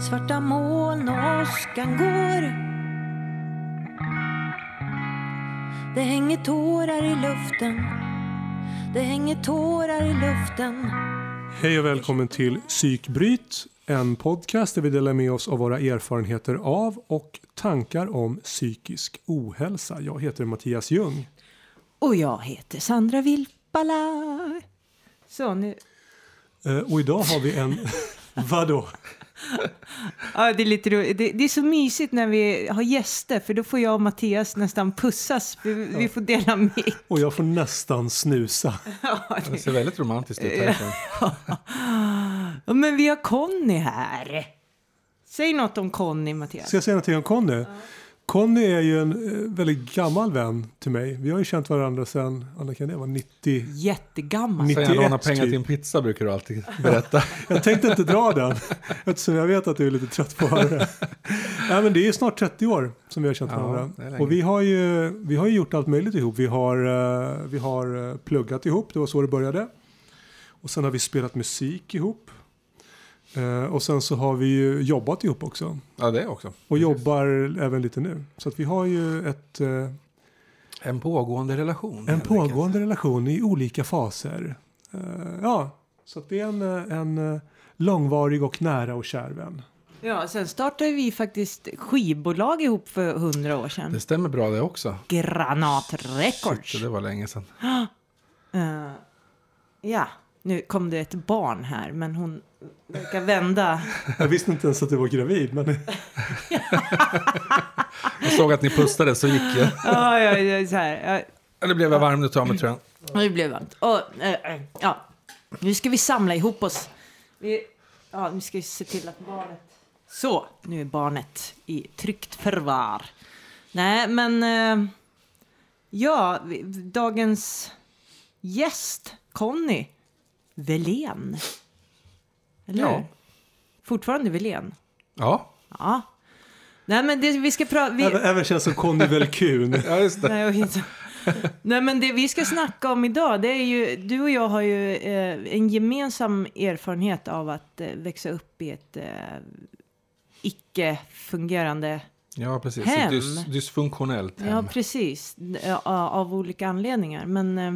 Svarta moln och åskan går Det hänger tårar i luften Det hänger tårar i luften Hej och välkommen till Psykbryt, en podcast där vi delar med oss av våra erfarenheter av och tankar om psykisk ohälsa. Jag heter Mattias Ljung. Och jag heter Sandra Vilpala. Så nu... Eh, Och idag har vi en... Vadå? Ja, det är lite roligt. Det, det är så mysigt när vi har gäster för då får jag och Mattias nästan pussas. Vi, vi får dela mick. Och jag får nästan snusa. Det ser väldigt romantiskt ut härifrån. Ja, men vi har Conny här. Säg något om Conny, Mattias. Ska jag säga någonting om Conny? Conny är ju en eh, väldigt gammal vän till mig. Vi har ju känt varandra sedan, Anna kan det vara 90? Jättegammal. Ni- Får jag låna 91 pengar typ. till en pizza brukar du alltid berätta. Jag tänkte inte dra den eftersom jag vet att du är lite trött på att höra det. Nej, men det är ju snart 30 år som vi har känt Ja, varandra. Och vi har, ju, vi har ju gjort allt möjligt ihop. Vi har, eh, vi har eh, pluggat ihop, det var så det började. Och sen har vi spelat musik ihop. Eh, Och sen så har vi ju jobbat ihop också. Ja, det också. Och jobbar även lite nu. Så att vi har ju ett, eh, En pågående relation. en pågående relation i olika faser. Eh, Ja, så att det är en, eh, en eh, långvarig och nära och kär vän. Ja, sen startade vi faktiskt skivbolag ihop för hundra år enkelt. sedan. Det stämmer bra det också. Granat Records. Shit, det var länge sedan. Eh, ja, nu kom det ett barn här, men hon verkar vända. Jag visste inte ens att du var gravid. Men Jag såg att ni pustade så gick jag. Ja, ja, ja, så här. Ja, Eller blev jag varm nu tar jag mig tröjan. Det blev varmt. Och, eh, eh, ja, nu ska vi samla ihop oss. Vi, ja, nu ska vi se till att barnet... Så, nu är barnet i tryggt förvar. Nej, men... Eh, ja, dagens gäst, Conny Velén. Eller Ja. hur? Fortfarande Velén? Ja, Ja. Nej, men det vi ska prata... Vi, även, även känns som Conny Velkun. ja just det. Nej, jag vet inte. Nej, men det vi ska snacka om idag, det är ju, du och jag har ju eh, en gemensam erfarenhet av att eh, växa upp i ett eh, icke-fungerande, Ja, precis. Hem. Dys, dysfunktionellt hem. ja precis, av olika anledningar. Men eh,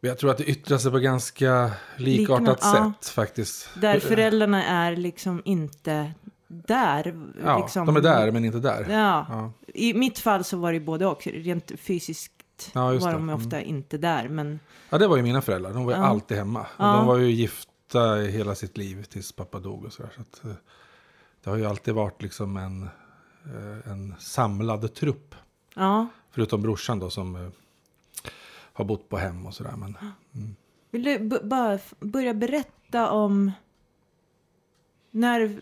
Jag tror att det yttrar sig på ganska likartat ja. sätt faktiskt. där föräldrarna är liksom inte där. Ja, liksom, de är där men inte där. Ja. Ja. I mitt fall så var det både och. Rent fysiskt Ja, var de ofta inte där. Men Ja, det var ju mina föräldrar. De var ju Ja. alltid hemma. De var ju gifta hela sitt liv tills pappa dog och sådär. Så att, eh, det har ju alltid varit liksom en, eh, en samlad trupp. ja, Förutom brorsan då som eh, har bott på hem och sådär. Men Vill du bara börja berätta om när,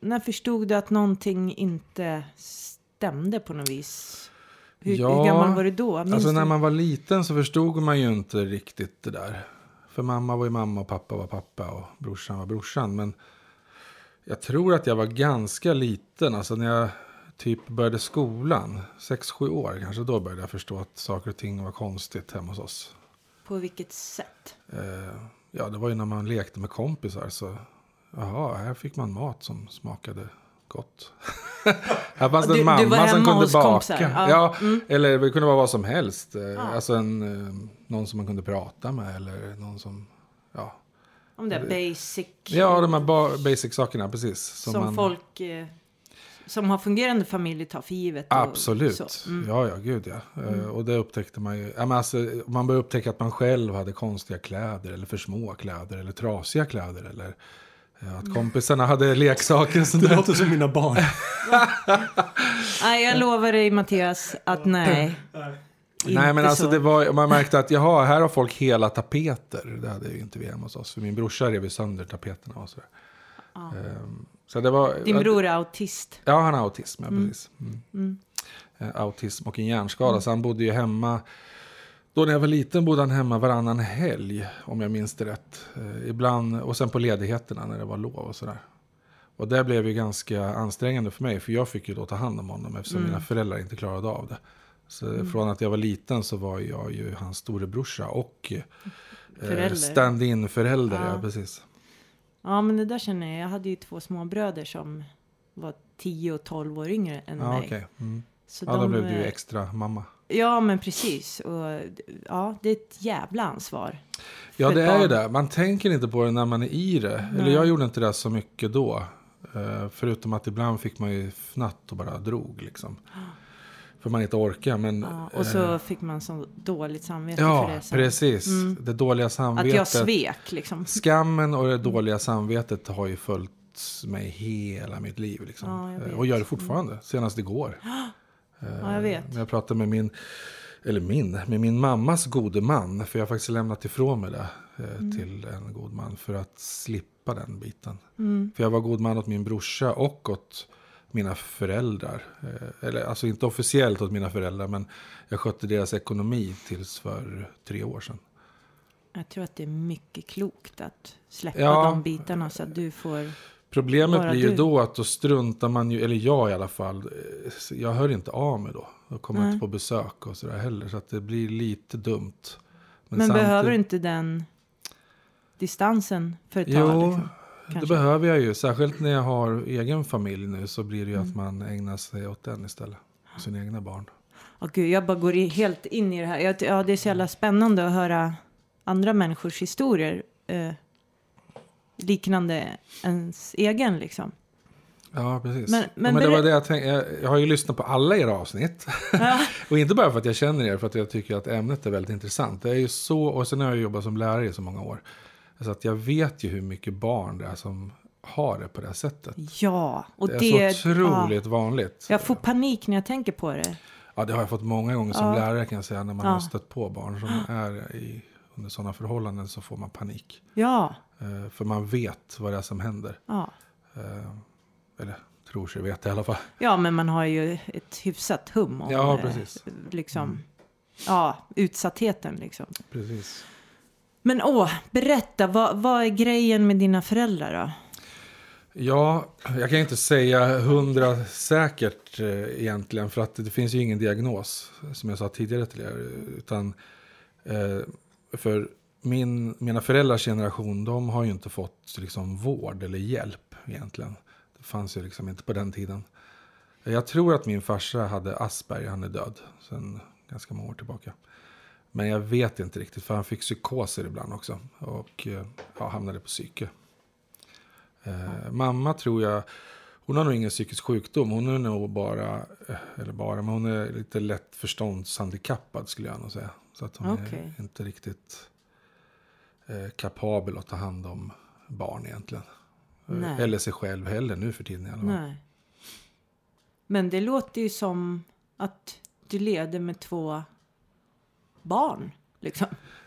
när förstod du att någonting inte stämde på något vis? Hur, Ja, hur gammal var du då? Minns alltså när du? man var liten så förstod man ju inte riktigt det där. För mamma var ju mamma och pappa var pappa och brorsan var brorsan. Men jag tror att jag var ganska liten. Alltså när jag typ började skolan, 6-7 år kanske, då började jag förstå att saker och ting var konstigt hemma hos oss. På vilket sätt? Eh, ja, det var ju när man lekte med kompisar så, jaha, här fick man mat som smakade gott. här fanns det Du- en mamma som kunde baka. kompisar, ja. Ja, Mm. eller det kunde vara vad som helst. Eh, Alltså en, eh, någon som man kunde prata med eller någon som, ja. Om det är basic. Ja, de här ba- basic-sakerna, precis. som man, folk eh, som har fungerande familj tar för givet. och Absolut. så. Mm. Ja, ja, gud ja. Eh, Och det upptäckte man ju. Ja, men alltså, man började upptäcka att man själv hade konstiga kläder eller för små kläder eller trasiga kläder. Eller eh, att kompisarna hade leksaker. Sånt Det låter som mina barn. Nej, jag lovar dig Mattias att nej. Nej, men alltså så. det var, man märkte att jaha, här har folk hela tapeter. Det hade ju inte vi hemma hos oss. För min brorsa rev ju sönder tapeterna och sådär. Ehm, så det var... Din bror är autist. Ja, han har autism, ja, precis. Mm. Eh, Autism och en hjärnskada. Mm. Så han bodde ju hemma. Då när jag var liten bodde han hemma varannan helg, om jag minns det rätt. Eh, ibland, och sen på ledigheterna när det var lov och sådär. Och det blev ju ganska ansträngande för mig, för jag fick ju då ta hand om honom eftersom Mm. mina föräldrar inte klarade av det. Så från att jag var liten så var jag ju hans storebrorsa och eh, stand-in förälder. Ja. Ja. precis. Ja, men det där känner jag. Jag hade ju två småbröder som var 10 och 12 år yngre än Ja, mig. okej. Mm. Så Ja, då de, blev du ju eh, extra mamma. Ja, men precis. Och, ja, det är ett jävla ansvar. Ja, det är ju det. Man tänker inte på det när man är i det. Eller Nej. jag gjorde inte det så mycket då. Eh, förutom att ibland fick man ju fnatt och bara drog liksom. För man inte orkar. Men, Ja, och så eh, fick man så dåligt samvete för ja det. sen. precis. Mm. Det dåliga Att samvetet. jag svek liksom. Skammen och det dåliga samvetet har ju följt mig hela mitt liv. Liksom. Ja, Eh, vet. och gör det fortfarande. Senast igår. Ja, jag vet. När jag pratade med min, eller min, med min mammas gode man. För jag har faktiskt lämnat ifrån mig det eh, Mm. till en god man. För att slippa den biten. Mm. För jag var god man åt min brorsa och åt mina föräldrar. Eh, eller alltså inte officiellt åt mina föräldrar. Men jag skötte deras ekonomi tills för tre år sedan. Jag tror att det är mycket klokt att släppa Ja. de bitarna så att du får... Problemet blir ju du. då att då struntar man ju, eller jag i alla fall, eh, jag hör inte av mig då. Då kommer jag Nej. inte på besök och sådär heller. Så att det blir lite dumt. Men, samtidigt- behöver du inte den distansen för ett tag? Jo, Liksom, det kanske? behöver jag ju. Särskilt när jag har egen familj nu så blir det ju Mm. att man ägnar sig åt den istället. Och sina egna barn. Åh, gud, jag bara går helt in i det här. Jag, ja, det är så jävla spännande att höra andra människors historier. Eh, liknande ens egen liksom. Ja, precis. Men- Men, men det var det jag tänkte. Jag, jag har ju lyssnat på alla era avsnitt. och inte bara för att jag känner er, för att jag tycker att ämnet är väldigt intressant. Det är ju så, och sen har jag jobbat som lärare i så många år. Så att jag vet ju hur mycket barn det är som har det på det sättet. Ja, och det det... är så otroligt vanligt. Ja, jag får panik när jag tänker på det. Ja, det har jag fått många gånger som Ja. lärare kan jag säga. När man Ja. har stött på barn som är i, under sådana förhållanden så får man panik. Ja, Eh, för man vet vad det är som händer. ja. Eh, eller tror sig veta i alla fall. Ja, men man har ju ett hyfsat hum om Ja, eh, precis. liksom, ja, utsattheten liksom. Precis. Men åh, berätta, vad, vad är grejen med dina föräldrar då? Ja, jag kan inte säga hundra säkert eh, egentligen. För att det finns ju ingen diagnos. Som jag sa tidigare till er. Utan eh, för min, mina föräldrars generation. De har ju inte fått liksom, vård eller hjälp egentligen. Det fanns ju liksom inte på den tiden. Jag tror att min farsa hade Asperger. Han är död. Sen ganska många år tillbaka. Men jag vet inte riktigt. För han fick psykoser ibland också. Och eh, ja, hamnade på psyke. Eh, mamma tror jag, hon har nog ingen psykisk sjukdom. Hon är nog bara, eh, eller bara, men hon är lite lätt förståndshandikappad skulle jag nog säga. Så att hon Okej. är inte riktigt eh, kapabel att ta hand om barn egentligen. Nej. Eller sig själv heller nu för tiden i alla fall. Nej. Men det låter ju som att du levde med två barn, liksom.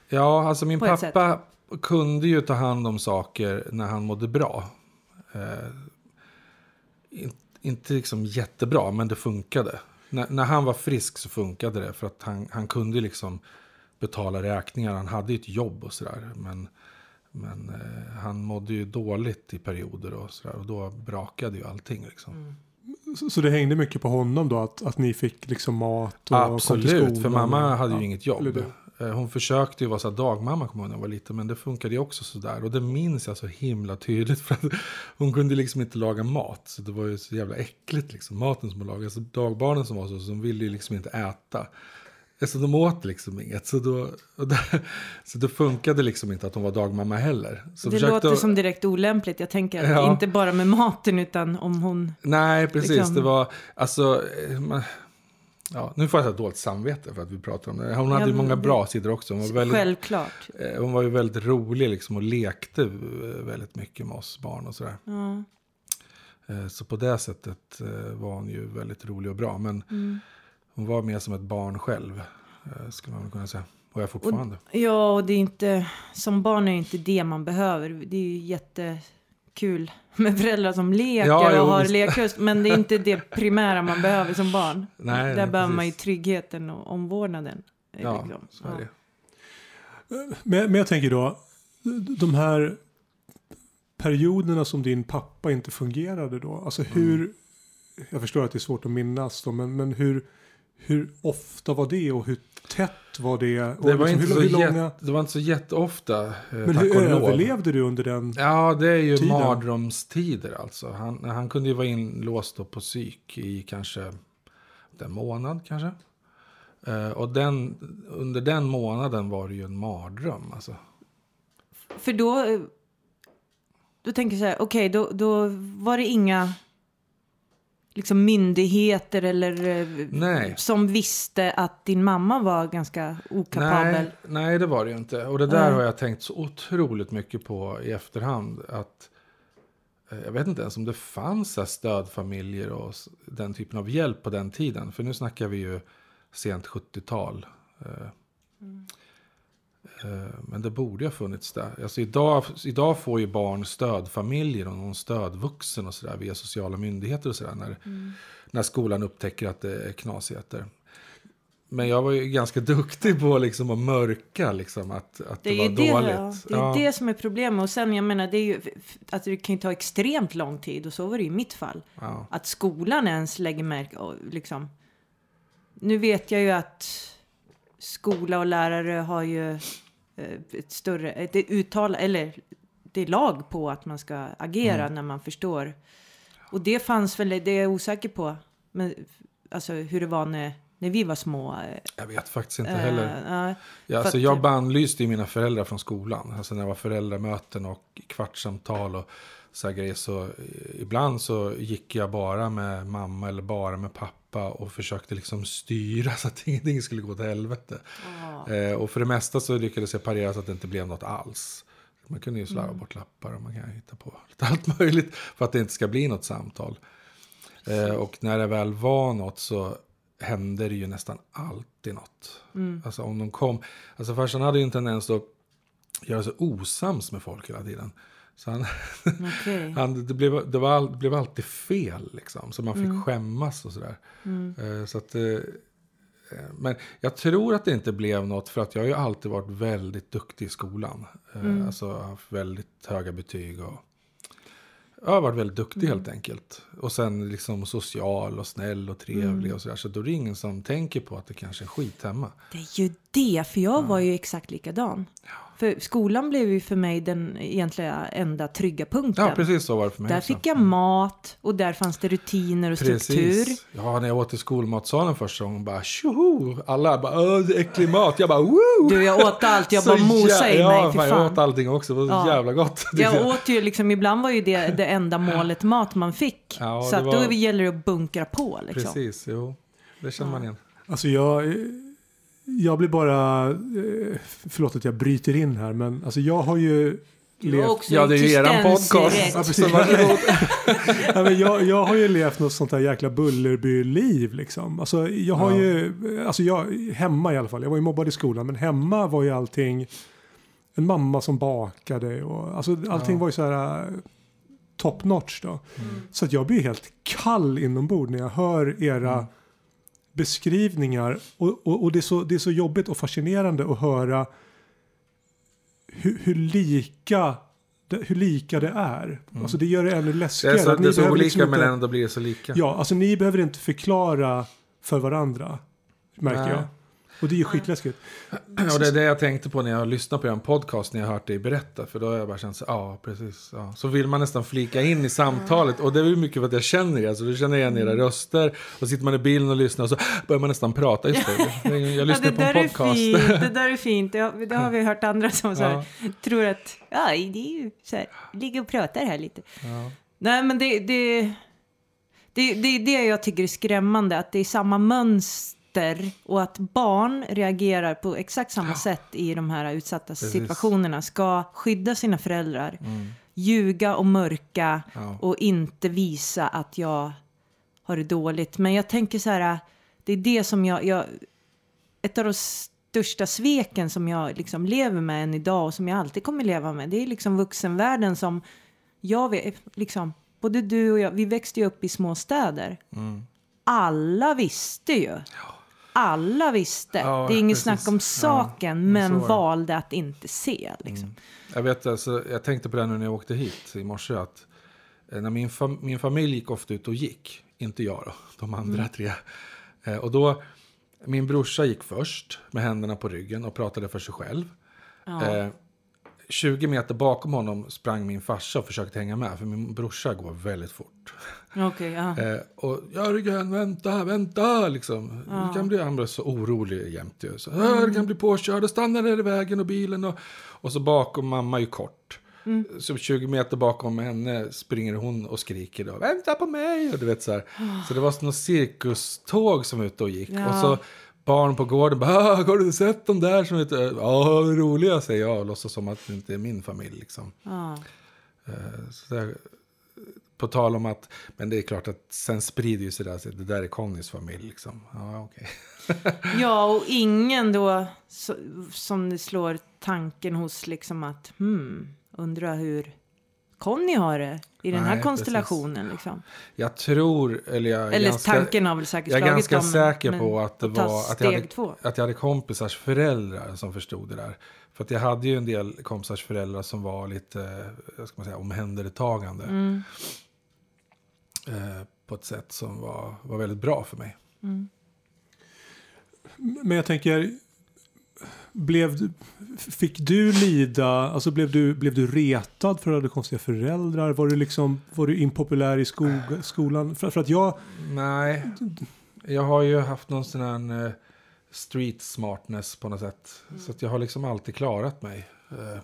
Ja, alltså min pappa kunde ju ta hand om saker när han mådde bra. Eh, in, inte liksom jättebra, men det funkade. När, när han var frisk så funkade det. För att han, han kunde liksom betala räkningar. Han hade ju ett jobb och sådär. Men, men eh, han mådde ju dåligt i perioder och sådär. Och då brakade ju allting liksom. Mm. Så, det hängde mycket på honom då att, att ni fick liksom mat och Absolut, för mamma hade ju ja, inget jobb. Eh, Hon försökte ju vara så dagmamma kommer jag ihåg när jag var liten. Men det funkade ju också sådär. Och det minns jag så himla tydligt. För att hon kunde liksom inte laga mat. Så det var ju så jävla äckligt liksom. Maten som hon lagade. Så dagbarnen som var så, som ville ju liksom inte äta. Så de åt liksom inget. Så då, det, så det funkade liksom inte att hon var dagmamma heller. Så det låter hon- som direkt olämpligt. Jag tänker att Ja. inte bara med maten utan om hon... Nej, precis. Liksom- Det var, alltså, eh, man, ja, nu får jag ett dåligt samvete för att vi pratar om det. Hon hade ju men många det- bra sidor också. Hon var, väldigt, Självklart. eh, hon var ju väldigt rolig liksom och lekte eh, väldigt mycket med oss barn och sådär. Ja. Så på det sättet var hon ju väldigt rolig och bra. Men Mm. Hon var mer som ett barn själv, eh, skulle man kunna säga. Och är fortfarande. Ja, och det är inte... Som barn är det inte det man behöver. Det är ju jättekul med föräldrar som leker Ja, jo, och har visst. lekhus. Men det är inte det primära man behöver som barn. Nej, Där nej, behöver man ju precis. tryggheten och omvårdnaden. eh, Ja, liksom. så är det. Men, men jag tänker då, de här perioderna som din pappa inte fungerade då. Alltså hur, jag förstår att det är svårt att minnas då, men, men hur, hur ofta var det och hur tätt var det? Och Det var, liksom, inte hur, så hur jätte, det var inte så jätteofta. eh, Men hur överlevde du under den? Ja, det är ju tiden? mardrömstider alltså. Han, han kunde ju vara inlåst på psyk i kanske en månad kanske. Eh, och den, under den månaden var det ju en mardröm. Alltså. För då, eh, då tänker jag så här, okej, då, då var det inga liksom myndigheter eller eh, Nej. som visste att din mamma var ganska okapabel. Nej, nej, det var det ju inte. Och det där Nej. har jag tänkt så otroligt mycket på i efterhand. Att, eh, jag vet inte ens om det fanns stödfamiljer och den typen av hjälp på den tiden. För nu snackar vi ju sent 70-tal. Eh, eh, Men det borde ha funnits där. Alltså idag, idag får ju barn stödfamiljer och någon stödvuxen och sådär via sociala myndigheter och sådär. När, när skolan upptäcker att det är knasigheter. Men jag var ju ganska duktig på liksom att mörka liksom att, att det, Det var det, dåligt. ja, det är det som är problemet. Och sen, jag menar, det är ju, att det kan ju ta extremt lång tid. Och så var det ju i mitt fall. Ja. Att skolan ens lägger märke, liksom. Nu vet jag ju att skola och lärare har ju eh, ett större, ett uttal, eller det är lag på att man ska agera Mm. när man förstår. Och det fanns väl, det är jag osäker på. Men alltså hur det var när, när vi var små. eh, Jag vet faktiskt inte heller. eh, Ja, alltså jag bannlyste ju mina föräldrar från skolan. Alltså när det var föräldramöten och kvartssamtal och så här grejer. Så eh, ibland så gick jag bara med mamma eller bara med pappa och försökte liksom styra så att ingenting skulle gå till helvete. Eh, och för det mesta så lyckades jag parera så att det inte blev något alls. Man kunde ju slarva bort lappar och man kan hitta på lite allt möjligt för att det inte ska bli något samtal. Eh, och när det väl var något så hände det ju nästan alltid något. Alltså om de kom, alltså farsan hade ju en tendens att göra sig osams med folk hela tiden. Så han, okej. han, det, blev, det, var, all- det blev alltid fel liksom. Så man fick skämmas och sådär. Eh, så att, eh, eh, men jag tror att det inte blev något för att jag har ju alltid varit väldigt duktig i skolan. Eh, Alltså haft väldigt höga betyg och jag har varit väldigt duktig helt enkelt. Och sen liksom social och snäll och trevlig och sådär. Så då är det ingen som tänker på att det kanske är skit hemma. Det är ju det, för jag var ju exakt likadan. För skolan blev ju för mig den egentligen enda trygga punkten. Ja, precis så var det för mig Där också. fick jag mat och där fanns det rutiner och struktur. Precis. Ja, när jag åt i skolmatsalen första gången bara tjoho! Alla bara öh, äcklig mat. Jag bara woo! Du, jag åt allt. Jag Så bara mosade i jä- mig. Ja, fan, jag åt allting också. Det var så Ja. jävla gott. Jag åt ju liksom, ibland var ju det det enda målet mat man fick. Ja, så att var- då gäller det att bunkra på liksom. Precis, jo. Det känner man igen. Alltså jag, jag blir bara, eh, förlåt att jag bryter in här, men alltså jag har ju Du levt, också Ja, det är ju eran podcast. Ja, precis. Ja, men jag, jag har ju levt något sånt där jäkla Bullerby-liv liksom. Alltså jag har Ja. ju, alltså jag, hemma i alla fall, jag var ju mobbad i skolan, men hemma var ju allting en mamma som bakade och alltså allting Ja. var ju så här eh, top notch då. Så att jag blir helt kall inombords när jag hör era Mm. Beskrivningar och, och, och det, är så, det är så jobbigt och fascinerande att höra hur, hur lika det, hur lika det är. Alltså det gör det ännu Mm. Det läskigare. är så, det är så olika liksom men inte- ändå blir det så lika. Ja, alltså ni behöver inte förklara för varandra. Märker Nej. jag. Och det är ju skitläskigt. Och det är det jag tänkte på när jag lyssnade på en podcast när jag hört dig berätta. För då har jag bara känt så ja precis. Ja. Så vill man nästan flika in i samtalet. Och det är ju mycket för att jag känner er. Alltså du känner igen era röster. Och sitter man i bilen och lyssnar och så börjar man nästan prata. Just det, jag Ja, lyssnar det på en podcast. fint. Det där är fint. Det har, det har vi hört andra som så här, tror att ja, det är ju så här, ligger och pratar här lite. Ja. Nej, men det, det, det, det är det jag tycker är skrämmande, att det är samma mönster och att barn reagerar på exakt samma sätt i de här utsatta situationerna. Ska skydda sina föräldrar, ljuga och mörka Ja. och inte visa att jag har det dåligt. Men jag tänker så här, det är det som jag, jag ett av de största sveken som jag liksom lever med än idag och som jag alltid kommer leva med. Det är liksom vuxenvärlden som jag vet, liksom, både du och jag, vi växte ju upp i små städer. Mm. Alla visste ju. Alla visste. Ja, det är inget precis. snack om Ja, saken, men så men valde att inte se. Liksom. Jag vet, alltså, jag tänkte på det nu när jag åkte hit i morse. Att eh, när min, fam min familj gick ofta ut och gick. Inte jag då, de andra tre. Eh, och då min brorsa gick först med händerna på ryggen och pratade för sig själv. Eh, 20 meter bakom honom sprang min farsa och försökte hänga med, för min brorsa går väldigt fort. Ja. Eh, och Jörgen, vänta, vänta, liksom. Du kan bli, han blev så orolig jämt. Så, "Ah, Du kan bli påkörd och stanna där i vägen och bilen. Och, och så bakom mamma är ju kort. Så 20 meter bakom henne springer hon och skriker då, vänta på mig! Och du vet så här. Så det var något cirkuståg som ute och gick. Ja. Och så barn på gården bara, "Ah, har du sett de där som inte, ja, roliga säger jag och låtsas som att det inte är min familj liksom. ja. Eh, Så där, på tal om att, men det är klart att sen sprider ju sig det där, det där är Connys familj liksom. Ja, okej. Ja, och ingen då som det slår tanken hos liksom att hmm, undrar hur Conny har det i den här Nej, konstellationen liksom. Jag tror, eller jag Eller ganska, tanken har väl säkert jag är ganska dem, säker på att det var att jag, hade, två. att jag hade kompisars föräldrar som förstod det där. För att jag hade ju en del kompisars föräldrar som var lite, eh, ska man säga, omhändertagande. Mm. Eh, på ett sätt som var, var väldigt bra för mig. Men jag tänker, blev fick du lida, alltså blev du, blev du retad för att du hade konstiga föräldrar? Var du liksom, var du impopulär i skog, skolan? För, för att jag, Nej, jag har ju haft någon sån här eh, street smartness på något sätt. Så att jag har liksom alltid klarat mig. Eh,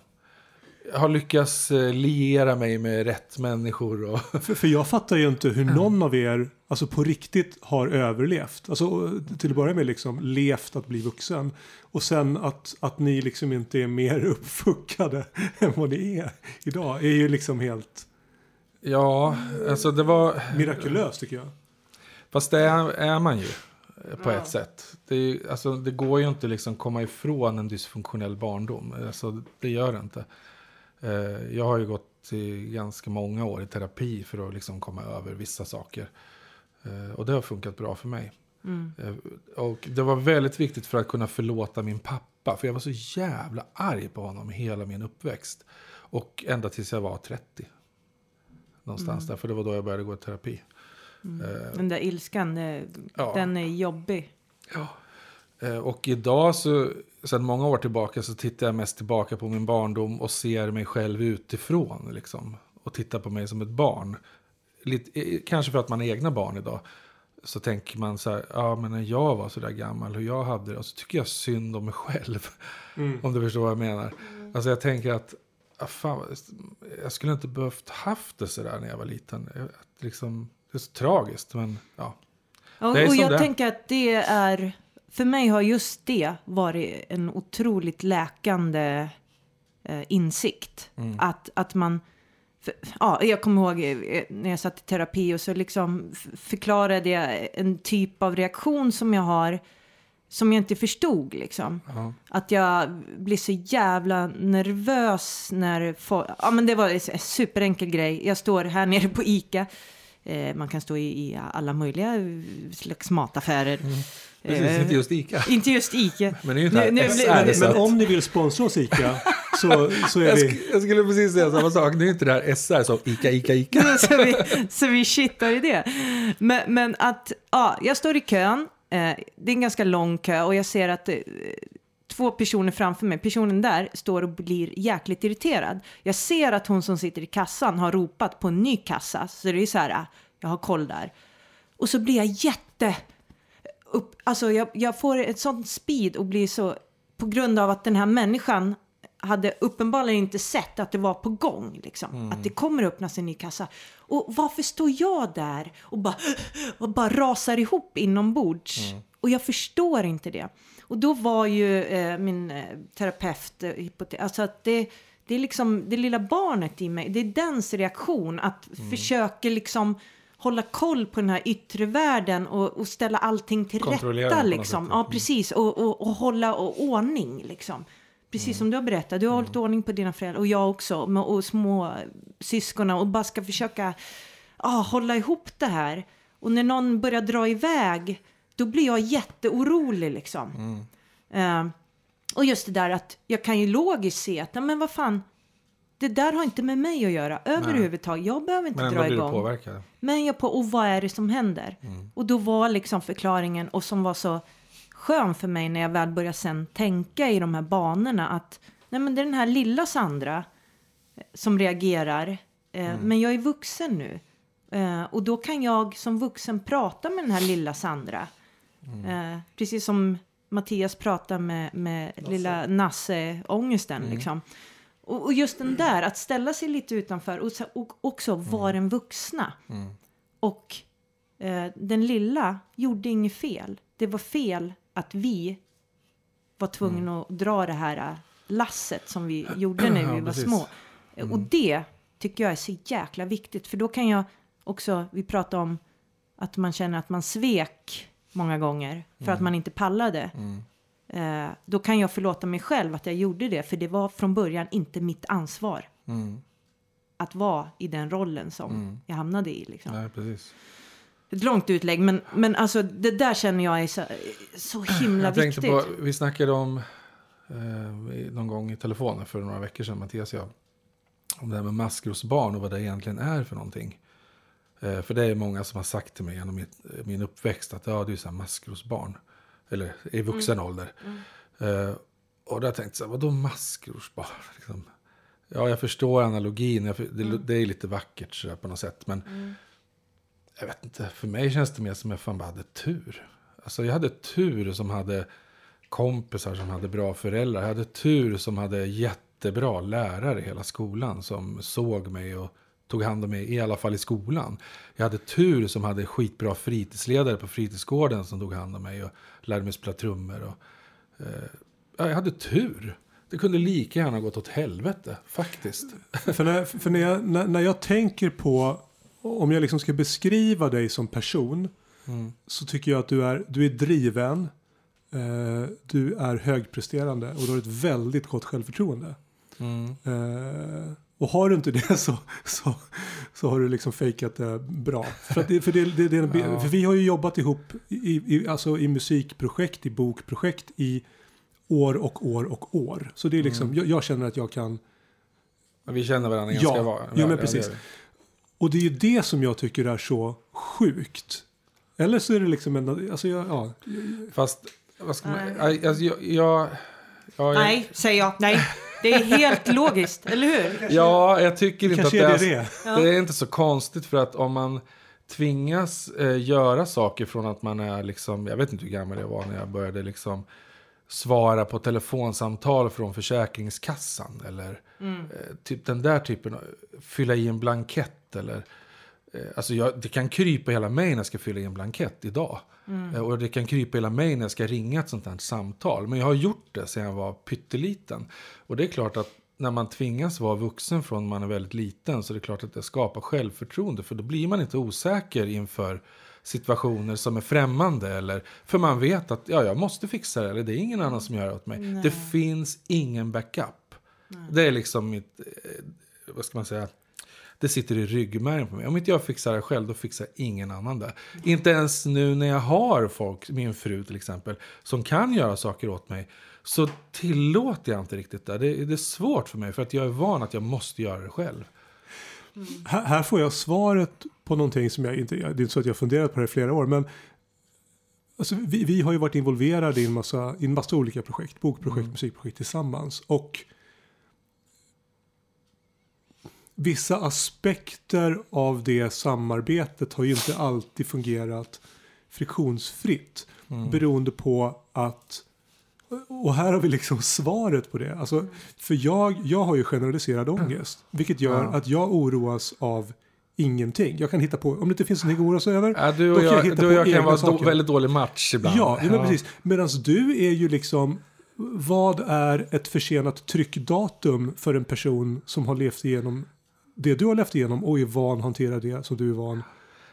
har lyckats eh, liera mig med rätt människor. Och för, för jag fattar ju inte hur någon av er, alltså på riktigt har överlevt. Alltså till att börja med liksom levt att bli vuxen. Och sen att, att ni liksom inte är mer uppfuckade än vad ni är idag. Är ju liksom helt ja, alltså det var... mirakulöst tycker jag. Fast det är, är man ju eh, på Ja. ett sätt. Det, är, alltså, det går ju inte liksom komma ifrån en dysfunktionell barndom. Alltså, det gör det inte. Eh, Jag har ju gått i ganska många år i terapi för att liksom komma över vissa saker. Eh, Och det har funkat bra för mig. Mm. Eh, Och det var väldigt viktigt för att kunna förlåta min pappa. För jag var så jävla arg på honom hela min uppväxt. Och ända tills jag var 30. Någonstans där, för det var då jag började gå i terapi. Eh, Den där ilskan, Ja. den är jobbig. Ja. Eh, Och idag, så, sedan många år tillbaka, så tittar jag mest tillbaka på min barndom och ser mig själv utifrån. Liksom, och tittar på mig som ett barn. Lite, eh, kanske för att man är egna barn idag. Så tänker man så här, ja men när jag var så där gammal, hur jag hade det. Och så tycker jag synd om mig själv. Om du förstår vad jag menar. Alltså jag tänker att, ah, fan, jag skulle inte behövt haft det så där när jag var liten. Att liksom, det är så tragiskt, men ja. Och, är och som jag det tänker att det är, för mig har just det varit en otroligt läkande eh, insikt. Mm. Att, att man, för, ja, jag kommer ihåg eh, när jag satt i terapi och så liksom förklarade jag en typ av reaktion som jag har som jag inte förstod liksom. ja. Att jag blir så jävla nervös när. Ja men det var en superenkel grej. Jag står här nere på ICA. Eh, man kan stå i, i alla möjliga eh, slags mataffärer. Precis, Eh, inte just Ica. Inte just ICA. Men det är ju inte Nu- här nu så Men om ni vill sponsra oss ICA så, så är jag, vi... sk- jag skulle precis säga samma sak. Nu är inte det här SR som Ica, Ica, Ica. så, vi, så vi shittar i det. Men, men att, ja, jag står i kön. Eh, det är en ganska lång kö och jag ser att eh, två personer framför mig, personen där står och blir jäkligt irriterad. Jag ser att hon som sitter i kassan har ropat på en ny kassa, så det är så här, ah, jag har koll där. Och så blir jag jätte... Upp, alltså jag, jag får ett sånt speed och blir så... På grund av att den här människan hade uppenbarligen inte sett att det var på gång. Liksom. Att det kommer öppnas en ny kassa. Och varför står jag där och bara, och bara rasar ihop inombords? Och jag förstår inte det. Och då var ju eh, min eh, terapeut, eh, alltså att det, det är liksom det lilla barnet i mig, det är dens reaktion att försöka liksom hålla koll på den här yttre världen och, och ställa allting till rätta liksom. Ja, Mm. precis. Och, och, och hålla och ordning liksom. Precis Mm. som du har berättat, du har hållit ordning på dina föräldrar och jag också och små syskonen och bara ska försöka ah, hålla ihop det här. Och när någon börjar dra iväg, då blir jag jätteorolig liksom. Mm. Eh, och just det där att jag kan ju logiskt se att, men vad fan, det där har inte med mig att göra överhuvudtaget. Jag behöver inte Men dra igång. påverkad. Men jag på, och vad är det som händer? Mm. Och då var liksom förklaringen, och som var så skön för mig när jag väl börjar sen tänka i de här banorna att nej men det är den här lilla Sandra eh, som reagerar. Eh, Men jag är vuxen nu. Eh, och då kan jag som vuxen prata med den här lilla Sandra. Eh, precis som Mattias pratar med, med lilla Nasse-ångesten. Liksom. Och, och just den där, att ställa sig lite utanför och, och också vara den vuxna. Och eh, den lilla gjorde inget fel. Det var fel att vi var tvungna att dra det här eh, lasset som vi gjorde när Ja, vi var precis. små. Och det tycker jag är så jäkla viktigt. För då kan jag också, vi pratar om att man känner att man svek många gånger för att man inte pallade. Eh, då kan jag förlåta mig själv att jag gjorde det. För det var från början inte mitt ansvar Mm. att vara i den rollen som jag hamnade i. Liksom. Nej, precis. Ett långt utlägg, men, men alltså det där känner jag är så, så himla Jag viktigt. på, vi snackade om eh, någon gång i telefonen för några veckor sedan, Mattias och jag. Om det här med maskrosbarn och vad det egentligen är för någonting. Eh, för det är många som har sagt till mig genom mitt, min uppväxt att ja, du är så här maskrosbarn. Eller i vuxen ålder. Eh, och då har jag tänkt så här, vadå maskrosbarn? Liksom. Ja, jag förstår analogin. Jag, för- det, det är lite vackert så där på något sätt. Men jag vet inte, för mig känns det mer som att jag fan bara hade tur. Alltså jag hade tur som hade kompisar som hade bra föräldrar. Jag hade tur som hade jättebra lärare i hela skolan som såg mig och tog hand om mig, i alla fall i skolan. Jag hade tur som hade skitbra fritidsledare på fritidsgården som tog hand om mig och lärde mig spela trummor. Och, eh, ja, jag hade tur. Det kunde lika gärna gått åt helvete, faktiskt. För, när, för när, jag, när, när jag tänker på, om jag liksom ska beskriva dig som person, så tycker jag att du är, du är driven, eh, du är högpresterande och du har ett väldigt gott självförtroende. Eh, och har du inte det så, så, så har du liksom fejkat det bra. För, att det, för, det, det, det, Ja. för vi har ju jobbat ihop i, i, alltså i musikprojekt, i bokprojekt i år och år och år. Så det är liksom, jag, jag känner att jag kan Men vi känner varandra Ja, ganska väl. men Ja, det precis. Och det är ju det som jag tycker är så sjukt. Eller så är det liksom en, alltså jag, ja. Fast, vad ska man, alltså, jag, jag, ja, jag, Nej, säger jag. Nej, det är helt logiskt, eller hur? ja, jag tycker inte att det är är, det. Ja. det är inte så konstigt för att om man tvingas eh, göra saker från att man är liksom, jag vet inte hur gammal jag var när jag började liksom svara på telefonsamtal från Försäkringskassan eller eh, typ den där typen av, fylla i en blankett eller Alltså jag, det kan krypa hela mig när jag ska fylla i en blankett idag. Eh, Och det kan krypa hela mig när jag ska ringa ett sånt här samtal. Men jag har gjort det sedan jag var pytteliten. Och det är klart att när man tvingas vara vuxen från man är väldigt liten så är det klart att det skapar självförtroende. För då blir man inte osäker inför situationer som är främmande. Eller, för man vet att ja, jag måste fixa det, eller det är ingen annan som gör det åt mig. Det finns ingen backup. Det är liksom mitt, eh, vad ska man säga, det sitter i ryggmärgen på mig. Om inte jag fixar det själv, då fixar ingen annan det. Inte ens nu när jag har folk, min fru till exempel, som kan göra saker åt mig, så tillåter jag inte riktigt det. Det, det är svårt för mig, för att jag är van att jag måste göra det själv. Här, här får jag svaret på någonting som jag inte, det är inte så att jag har funderat på det i flera år, men alltså, vi, vi har ju varit involverade i en massa, i en massa olika projekt, bokprojekt, musikprojekt tillsammans. Och vissa aspekter av det samarbetet har ju inte alltid fungerat friktionsfritt. Beroende på att och här har vi liksom svaret på det. Alltså, för jag, jag har ju generaliserad ångest. Vilket gör att jag oroas av ingenting. Jag kan hitta på, om det inte finns någonting att oroa sig över. Ja, du då och kan jag jag, hitta du och på jag kan vara då, saker. väldigt dålig match ibland. Ja, ja. Men precis. Medan du är ju liksom, vad är ett försenat tryckdatum för en person som har levt igenom det du har levt igenom och är van att hantera det som du är van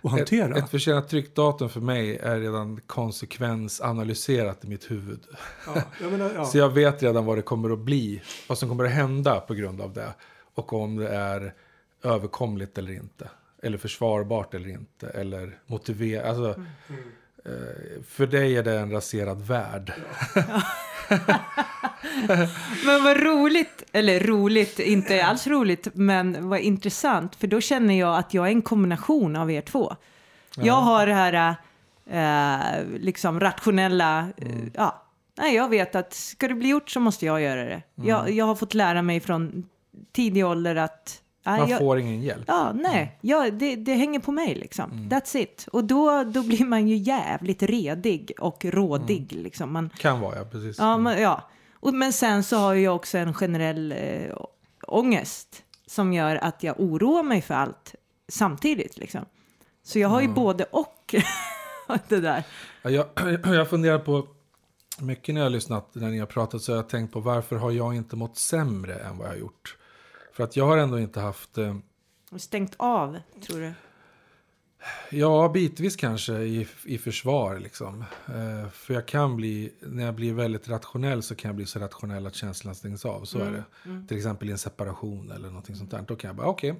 att hantera? Ett, ett försenat tryckdatum för mig är redan konsekvensanalyserat i mitt huvud. ja, jag menar, ja. Så jag vet redan vad det kommer att bli, vad som kommer att hända på grund av det. Och om det är överkomligt eller inte. Eller försvarbart eller inte. Eller motiverat. Alltså, eh, för dig är det en raserad värld. Men vad roligt, eller roligt, inte alls roligt, men vad intressant. För då känner jag att jag är en kombination av er två. Jag har det här eh, liksom rationella, eh, ja. Nej, jag vet att ska det bli gjort så måste jag göra det. Jag, jag har fått lära mig från tidig ålder att Man jag, får ingen hjälp. Ja, nej, ja, det, det hänger på mig liksom. That's it. Och då, då blir man ju jävligt redig och rådig liksom. Man, Kan vara, ja. Precis. ja, men, ja. Och, men sen så har jag också en generell eh, ångest som gör att jag oroar mig för allt samtidigt liksom. Så jag har ju både och det där. Ja, jag, jag funderar på mycket när jag har lyssnat, när ni har pratat, så har jag tänkt på varför har jag inte mått sämre än vad jag har gjort? För att jag har ändå inte haft, eh, Stängt av, tror du? ja bitvis kanske i, i försvar liksom. Eh, för jag kan bli, när jag blir väldigt rationell så kan jag bli så rationell att känslan stängs av, så Mm, är det. Till exempel i en separation eller någonting sånt där, då kan jag bara okej.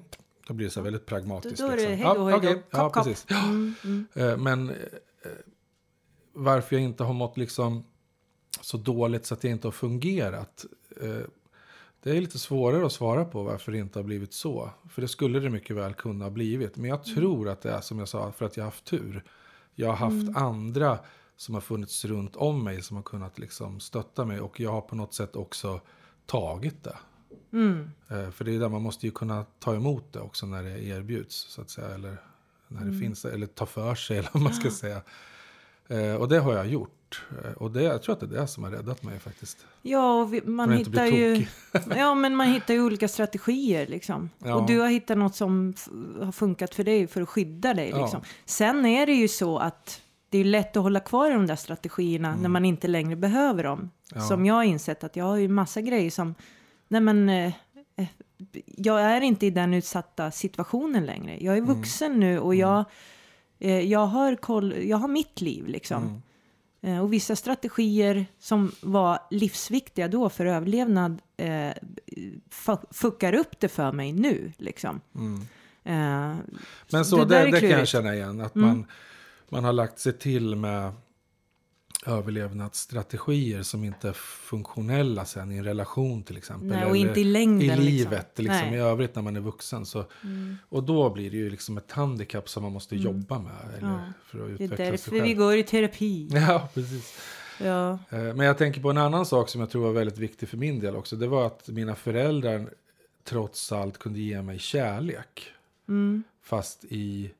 Då blir det så väldigt pragmatiskt. Då- då är det liksom. hej då, hej då. okej, ja, kopp. precis. Mm, mm. Eh, Men eh, varför jag inte har mått liksom så dåligt så att jag inte har fungerat. Det är lite svårare att svara på varför det inte har blivit så. För det skulle det mycket väl kunna ha blivit. Men jag tror att det är som jag sa, för att jag har haft tur. Jag har haft andra som har funnits runt om mig som har kunnat liksom stötta mig. Och jag har på något sätt också tagit det. Mm. Eh, För det är där man måste ju kunna ta emot det också när det erbjuds. Så att säga. Eller när det finns, eller ta för sig eller vad man ska säga. Eh, Och det har jag gjort. Eh, Och det, jag tror att det är det som har räddat mig faktiskt. Ja, och vi, man hittar ju... ja, men man hittar ju olika strategier liksom. Ja. Och du har hittat något som har funkat för dig för att skydda dig Ja. liksom. Sen är det ju så att det är lätt att hålla kvar i de där strategierna när man inte längre behöver dem. Mm. Ja. Som jag har insett att jag har ju massa grejer som, nej men, eh, eh, jag är inte i den utsatta situationen längre. Jag är Mm. vuxen nu och jag, eh, jag, har koll, jag har mitt liv liksom. Mm. Eh, Och vissa strategier som var livsviktiga då för överlevnad eh, fu- fuckar upp det för mig nu. Liksom. Mm. Eh, Men så, det det, det, kan jag känna igen. Att Mm. man, man har lagt sig till med överlevnadsstrategier som inte är funktionella sen i en relation till exempel. nej, och Eller inte i längden. i livet liksom. liksom, i övrigt när man är vuxen. Så, Mm. Och då blir det ju liksom ett handikapp som man måste jobba med. Eller, Ja. för att Det är utveckla därför vi går i terapi. Ja, precis. Ja. Eh, Men jag tänker på en annan sak som jag tror var väldigt viktig för min del också. Det var att mina föräldrar trots allt kunde ge mig kärlek. Mm. Fast i,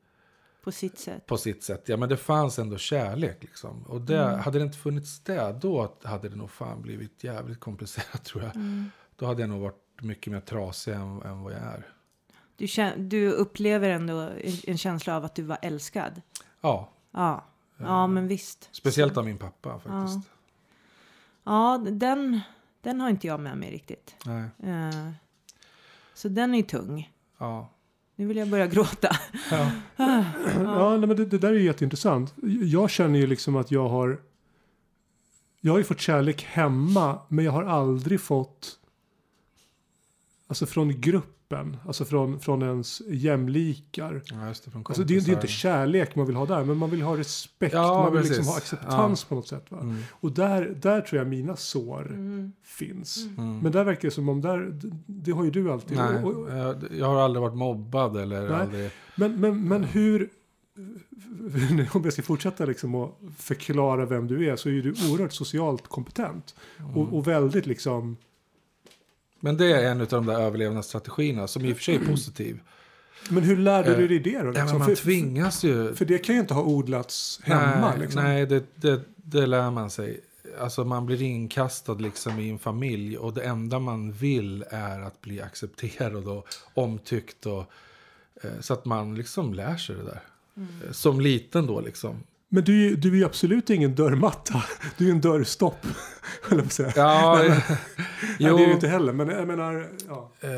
På sitt sätt. på sitt sätt. Ja, men det fanns ändå kärlek liksom. Och det, Mm. hade det inte funnits det, då hade det nog fan blivit jävligt komplicerat tror jag. Mm. Då hade jag nog varit mycket mer trasig än, än vad jag är. Du, du upplever ändå en, känsla av att du var älskad. Ja, Ja, ja men visst. speciellt av min pappa faktiskt. Ja, den, den har inte jag med mig riktigt. Nej, Eh, så den är tung. ja. Nu vill jag börja gråta. Ja. Ja, nej, men det, det där är ju jätteintressant. Jag känner ju liksom att jag har... Jag har ju fått kärlek hemma, men jag har aldrig fått... Alltså från gruppen, alltså från, från ens jämlikar. ja, just det. Från Alltså det är ju det är inte kärlek man vill ha där, men man vill ha respekt, Ja, man vill precis. liksom ha acceptans på något sätt. Va? Mm. Och där, där tror jag mina sår Mm. finns. Mm. Men där verkar det som om, där, det, det har ju du alltid. Nej, Och, och, jag, jag har aldrig varit mobbad eller Nej. aldrig... Men, men, men hur... Om jag ska fortsätta liksom att förklara vem du är så är du oerhört socialt kompetent. Mm. Och, och väldigt liksom... Men det är en av de där överlevnadsstrategierna som i och för sig är positiv. Men hur lärde du Eh, dig det då? Ja, Liksom? men man för, tvingas ju... för det kan ju inte ha odlats hemma. nej, liksom. nej det, det, det lär man sig. Alltså man blir inkastad liksom i en familj och det enda man vill är att bli accepterad och omtyckt. Och, eh, så att man liksom lär sig det där. Eh, Som liten då liksom. Men du, är ju- du är ju absolut ingen dörrmatta. Du är en dörrstopp. höll jag säga. Ja, Nej, jo, det är du inte heller. Men jag menar... Ja. eh,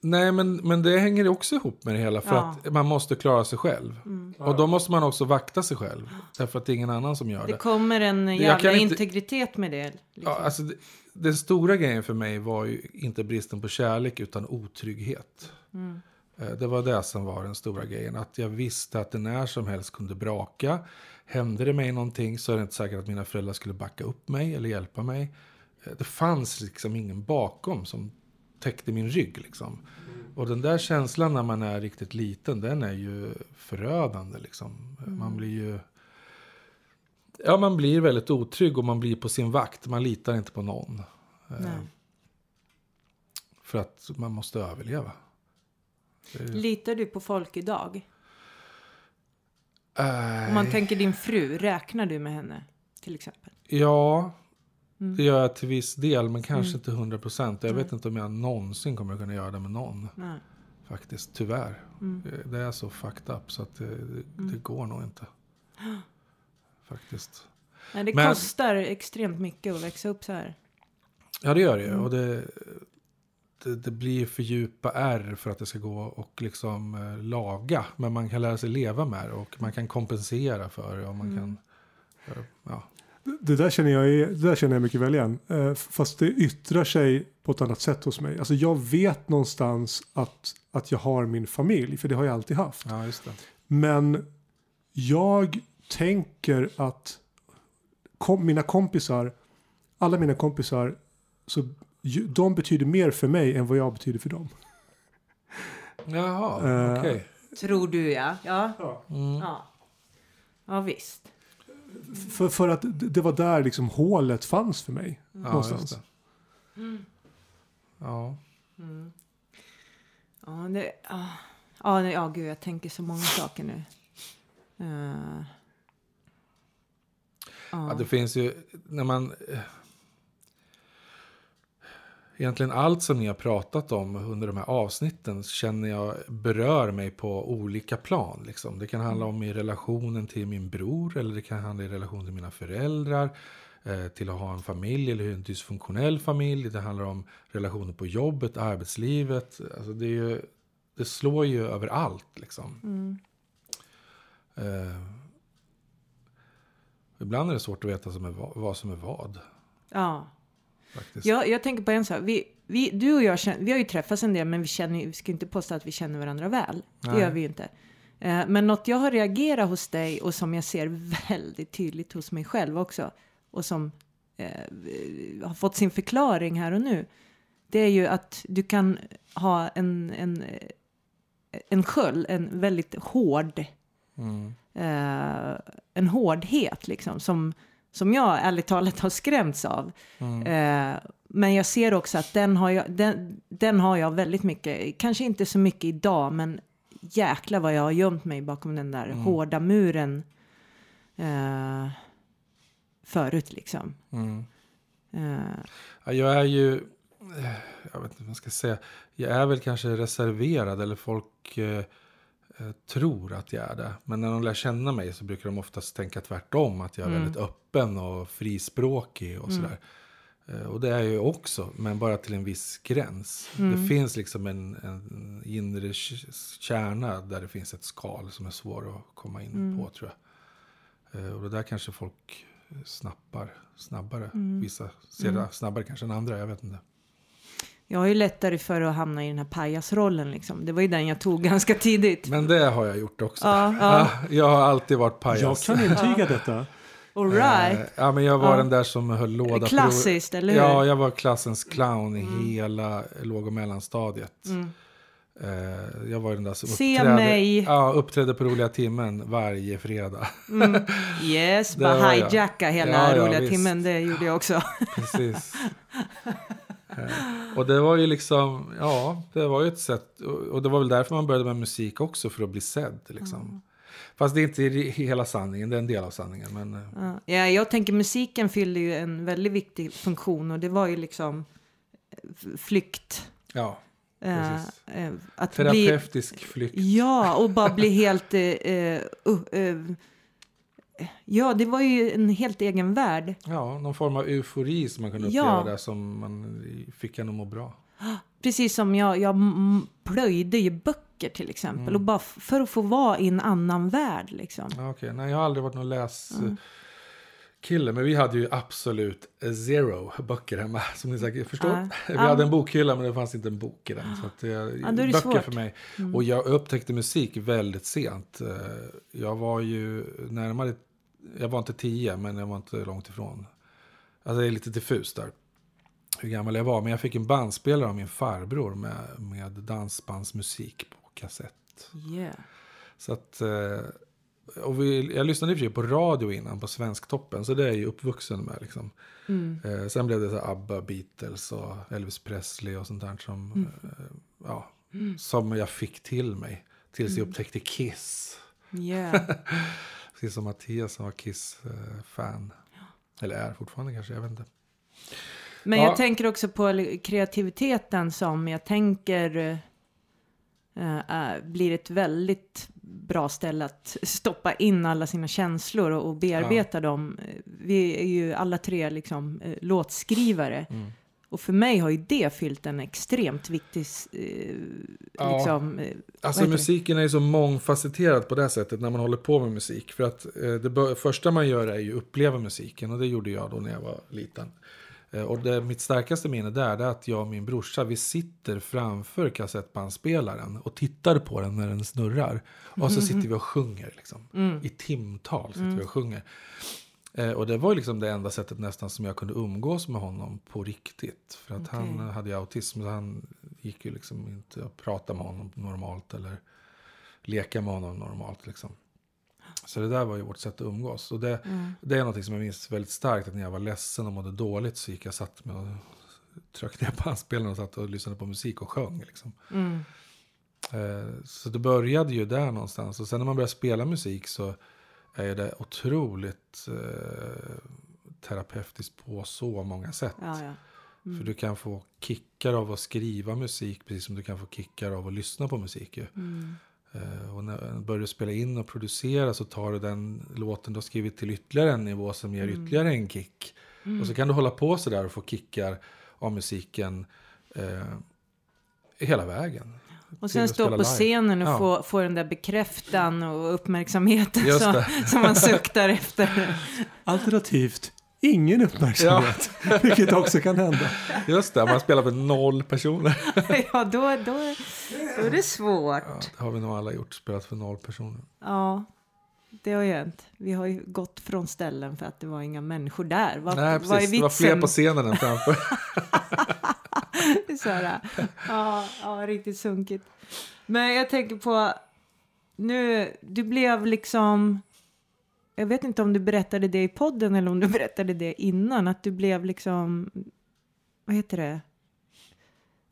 nej men, men det hänger också ihop med det hela. För Ja. att man måste klara sig själv. Mm. Och då måste man också vakta sig själv. Därför att det är ingen annan som gör Det det. kommer en jävla inte- integritet med det. Liksom. Ja, alltså, det, den stora grejen för mig var ju inte bristen på kärlek utan otrygghet. Mm. Eh, Det var det som var den stora grejen. Att jag visste att det när som helst kunde braka. Hände det mig någonting så är det inte säkert att mina föräldrar skulle backa upp mig eller hjälpa mig. Eh, Det fanns liksom ingen bakom som täckte min rygg. Liksom. Och den där känslan när man är riktigt liten, den är ju förödande. Liksom. Man blir ju Ja, man blir väldigt otrygg och man blir på sin vakt. Man litar inte på någon. Eh, Nej. För att man måste överleva. Litar du på folk idag? Äh, Om man tänker din fru, räknar du med henne? Till exempel. Ja, Mm. det gör jag till viss del, men kanske inte 100 procent. Jag vet inte om jag någonsin kommer kunna göra det med någon. Nej. Faktiskt, tyvärr. Mm. Det- Det är så fucked up så att det, det, det går nog inte. Faktiskt. Nej, det Men- kostar extremt mycket att växa upp så här. Ja, det gör det ju. Mm. Och det, det, blir för djupa ärr för att det ska gå och liksom eh, laga. Men man kan lära sig leva med det och man kan kompensera för det. Och man Mm. kan, eh, ja. Det där känner jag, det där känner jag mycket väl igen. Eh, Fast det yttrar sig på ett annat sätt hos mig. Alltså jag vet någonstans att, att jag har min familj, för det har jag alltid haft. ja, just det. Men jag tänker att kom, mina kompisar, alla mina kompisar, så de betyder mer för mig än vad jag betyder för dem. Jaha, Eh, okej. Tror du ja. Ja. Mm. Ja, ja visst. För, för att det var där liksom hålet fanns för mig. Ja, någonstans. just det. Ja. Ja, det, ja. Ja, nej, ja, gud, jag tänker så många saker nu. Eh, ja. Ja, det finns ju, när man... Egentligen allt som ni har pratat om under de här avsnitten känner jag berör mig på olika plan. Liksom. Det kan handla om i relationen till min bror eller det kan handla i relation till mina föräldrar. Eh, till att ha en familj eller en dysfunktionell familj. Det handlar om relationer på jobbet, arbetslivet. Alltså det, ju, det slår ju över allt. Liksom. Mm. Eh, ibland är det svårt att veta som är va- vad som är vad. ja. Faktiskt. Jag, jag tänker på en sak. Vi, vi, du och jag känner, vi har ju träffats en del, men vi, känner, vi ska inte påstå att vi känner varandra väl. Det Nej. gör vi ju inte. Eh, men något jag har reagerat hos dig och som jag ser väldigt tydligt hos mig själv också och som eh, har fått sin förklaring här och nu. Det är ju att du kan ha en, en, en sköld, en väldigt hård Mm. eh, en hårdhet liksom som, som jag ärligt talat har skrämts av. Mm. Eh, men jag ser också att den har jag, den, den har jag väldigt mycket, kanske inte så mycket idag, men jäkla vad jag har gömt mig bakom den där hårda muren eh, förut liksom. Mm. Eh, Ja, jag är ju, eh, jag vet inte vad man ska säga, jag är väl kanske reserverad eller folk eh, tror att jag är det. Men när de lär känna mig så brukar de oftast tänka tvärtom, att jag är väldigt öppen och frispråkig och sådär. Eh, Och det är jag ju också, men bara till en viss gräns. Det finns liksom en, en inre kärna där det finns ett skal som är svår att komma in på tror jag. Eh, Och det där kanske folk snappar snabbare. Vissa ser det snabbare kanske än andra, jag vet inte. Jag har ju lättare för att hamna i den här pajasrollen liksom. Det var ju den jag tog ganska tidigt. Men det har jag gjort också. Ja, ja. Jag har alltid varit Jag pajas. kan intyga detta. All right. Eh, Ja, men jag var Ja. den där som höll låda. på- Klassiskt, eller hur? Ja, jag var klassens clown i hela låg och mellanstadiet. Eh, Jag var den där som Se uppträdde, mig. Ja, uppträdde på roliga timmen varje fredag. Yes, Det bara var jag. hijacka hela Ja, ja, roliga visst. timmen, det gjorde jag också. Precis. Eh, Och det var ju liksom, ja, det var ju ett sätt. och- det var väl därför man började med musik också, för att bli sedd. Liksom. Fast det är inte hela sanningen, det är en del av sanningen. Men, eh, Ja, Ja, jag tänker musiken fyllde ju en väldigt viktig funktion och det var ju liksom eh, flykt. ja, Eh, Precis. att bli, terapeutisk flykt. ja, och bara bli helt... Eh, uh, eh, ja, det var ju en helt egen värld. Ja, någon form av eufori som man kunde Ja. uppleva där som man fick en att må bra. Precis som jag, jag plöjde ju böcker till exempel. Mm. Och bara för att få vara i en annan värld liksom. Ja, okej. Nej, jag har aldrig varit någon läskille. Men vi hade ju absolut zero böcker hemma. Som ni säkert förstår. Ja. Vi Ja. hade en bokhylla men det fanns inte en bok i den. Så att det, Ja, då är det böcker svårt. för mig. Och jag upptäckte musik väldigt sent. Eh, Jag var ju närmare, jag var inte tio men jag var inte långt ifrån. Alltså det är lite diffust där. Hur gammal jag var. Men jag fick en bandspelare av min farbror med, med dansbandsmusik på kassett. Yeah. Så att eh, och vi, jag lyssnade i och för sig på radio innan, på Svensktoppen, så det är jag ju uppvuxen med. Liksom. Mm. Eh, sen blev det så ABBA, Beatles och Elvis Presley och sånt där som, Mm. eh, ja, som jag fick till mig. Tills Mm. jag upptäckte Kiss. Yeah. Precis som Mattias som var Kiss-fan. Eller är fortfarande kanske, jag vet inte. Men Ja. jag tänker också på kreativiteten som jag tänker eh, blir ett väldigt bra ställe att stoppa in alla sina känslor och, och bearbeta dem. Eh, Vi är ju alla tre liksom eh, låtskrivare. Mm. Och för mig har ju det fyllt en extremt viktig eh, Ja. liksom, eh, Alltså det? musiken är ju så mångfacetterad på det sättet när man håller på med musik. För att eh, det första man gör är ju uppleva musiken och det gjorde jag då när jag var liten. Eh, och det, mitt starkaste minne där är att jag och min brorsa vi sitter framför kassettbandspelaren och tittar på den när den snurrar. Och så sitter vi och sjunger liksom. I timtal sitter vi och sjunger. Eh, och det var ju liksom det enda sättet nästan som jag kunde umgås med honom på riktigt. För att han Okej. hade ju autism så han gick ju liksom inte att prata med honom normalt eller leka med honom normalt liksom. Så det där var ju vårt sätt att umgås. Och det, det är något som jag minns väldigt starkt. Att när jag var ledsen och mådde dåligt så gick jag satt med och tryckte ner på handspelaren och satt och lyssnade på musik och sjöng. Liksom. Mm. Eh, Så det började ju där någonstans. Och sen när man börjar spela musik så är det otroligt eh, terapeutiskt på så många sätt. Ja, ja. För du kan få kickar av att skriva musik precis som du kan få kickar av att lyssna på musik. Ju. Mm. Eh, Och när börjar du spela in och producera så tar du den låten du har skrivit till ytterligare en nivå som ger ytterligare en kick. Och så kan du hålla på så där och få kickar av musiken eh, hela vägen. Och sen stå på live. scenen och Ja. få, få den där bekräftan och uppmärksamheten som, som man suktar efter. Alternativt ingen uppmärksamhet. Vilket också kan hända. Just det, man spelar för noll personer. ja, då, då, då är det svårt. Ja, det har vi nog alla gjort, spelat för noll personer. Ja, det har ju hänt. Vi har ju gått från ställen för att det var inga människor där. Vad, Nej, precis. Det var fler på scenen än framför. Det är så här, ja, ja, riktigt sunkigt. Men jag tänker på, nu, du blev liksom, jag vet inte om du berättade det i podden eller om du berättade det innan, att du blev liksom, vad heter det?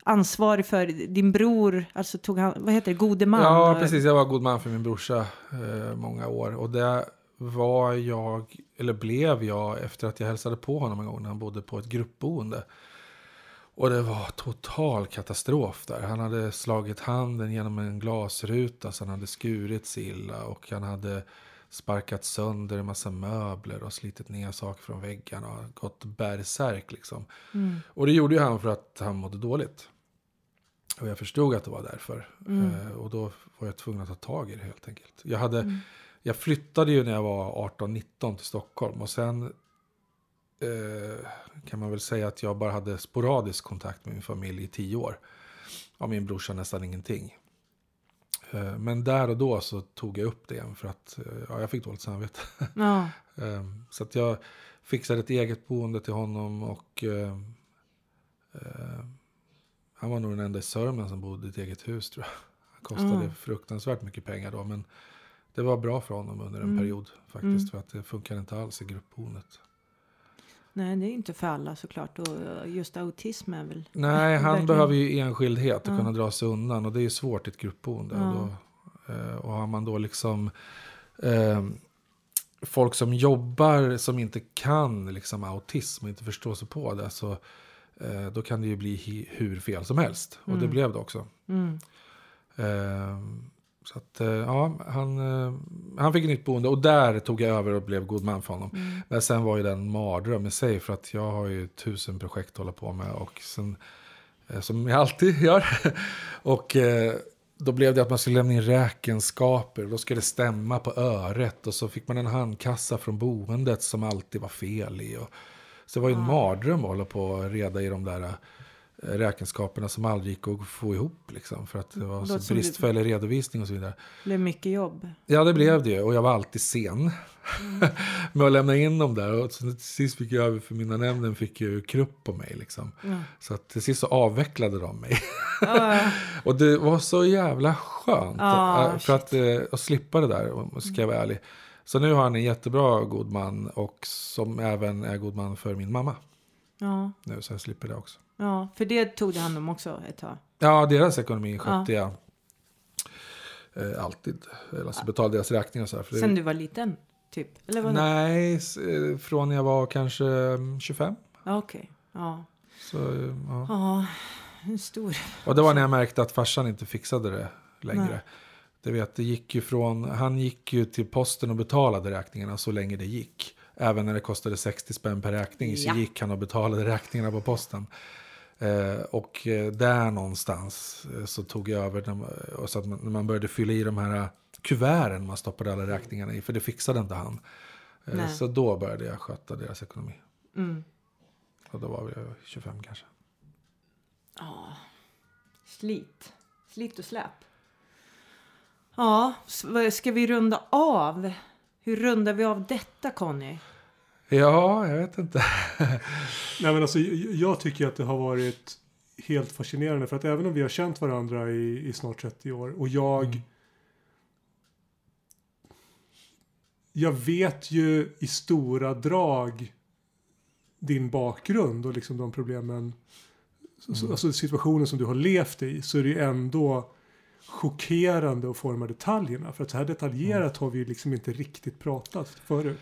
Ansvarig för din bror, alltså tog han, vad heter det, gode man? Ja, precis. Jag var god man för min brorsa eh, många år. Och det var jag, eller blev jag, efter att jag hälsade på honom en gång när han bodde på ett gruppboende. Och det var total katastrof där. Han hade slagit handen genom en glasruta så han hade skurit sig illa. Och han hade sparkat sönder en massa möbler och slitit ner saker från väggarna och gått bärsärk liksom. Mm. Och det gjorde ju han för att han mådde dåligt. Och jag förstod att det var därför. Mm. Eh, och då var jag tvungen att ta tag i det helt enkelt. Jag, hade, jag flyttade ju när jag var 18-19 till Stockholm. Och sen eh, kan man väl säga att jag bara hade sporadisk kontakt med min familj i tio år. Av min brorsa nästan ingenting. Eh, men där och då så tog jag upp det igen för att eh, ja, jag fick dåligt samvete. Ja, Ehm, Så att jag fixade ett eget boende till honom och ehm, ehm, han var nog den enda i Sörmland som bodde i ett eget hus tror jag. Han kostade Mm. fruktansvärt mycket pengar då men det var bra för honom under en Mm. period faktiskt Mm. för att det funkar inte alls i gruppboendet. Nej det är inte för alla såklart och eh, just autism är väl, Nej, han Verkligen. behöver ju enskildhet och Ja. kunna dra sig undan och det är ju svårt i ett gruppboende. Ja. Och, då, eh, och har man då liksom eh, folk som jobbar som inte kan liksom autism och inte förstår sig på det så eh, då kan det ju bli hur fel som helst. Och det Mm. blev det också. mm. Eh, så att, eh, ja, han, eh, han fick ett nytt boende och där tog jag över och blev god man för honom. Mm. Men sen var ju den en mardröm i sig för att jag har ju tusen projekt att hålla på med och sen, eh, som jag alltid gör. och då blev det att man skulle lämna in räkenskaper, då skulle det stämma på öret och så fick man en handkassa från boendet som alltid var fel i. Och, så det var ju en mardröm att hålla på och reda i de där räkenskaperna som aldrig gick att få ihop. Liksom, för att det var så bristfällig redovisning och så vidare. Det blev mycket jobb. Ja, det blev det ju. Och jag var alltid sen med att lämna in dem där. Och till sist fick jag över för mina nämnden fick ju krupp på mig. Liksom. Ja. Så att till sist så avvecklade de mig. Ja, Och det var så jävla skönt. Äh, för att, eh, att slippa det där, om jag ska vara ärlig. Så nu har han en jättebra god man och som även är god man för min mamma. ja, Nu, så jag slipper det också. Ja, för det tog det hand om också ett tag. Ja, deras ekonomi skötte jag eh, alltid. Alltså betalade deras räkningar och så här. För det, Sen du var liten, typ? Eller vadå? nej, s- eh, från jag var kanske mm, 25. Ja, okej. Ja. Så, eh, ja. ja, en stor. Och det var när jag märkte att farsan inte fixade det längre. Nej. Det vet, det gick ju från, han gick ju till posten och betalade räkningarna så länge det gick. Även när det kostade 60 spänn per räkning så Ja. gick han och betalade räkningarna på posten. Eh, och eh, där någonstans eh, så tog jag över, eh, och så att man, när man började fylla i de här kuverten man stoppade alla räkningarna i, för det fixade inte han. Nej. så då började jag sköta deras ekonomi. Mm. Och då var jag 25 kanske. Ja, slit. Slit och släp. Ja, ska vi runda av? Hur rundar vi av detta, Conny? Ja, jag vet inte. Nej, men alltså, jag- tycker att det har varit helt fascinerande. För att även om vi har känt varandra i, i snart 30 år. Och jag... Mm. Jag vet ju i stora drag din bakgrund och liksom de problemen. så- Alltså situationen som du har levt i. Så är det ju ändå chockerande att här detaljerna. För att så här detaljerat har vi liksom inte riktigt pratat förut.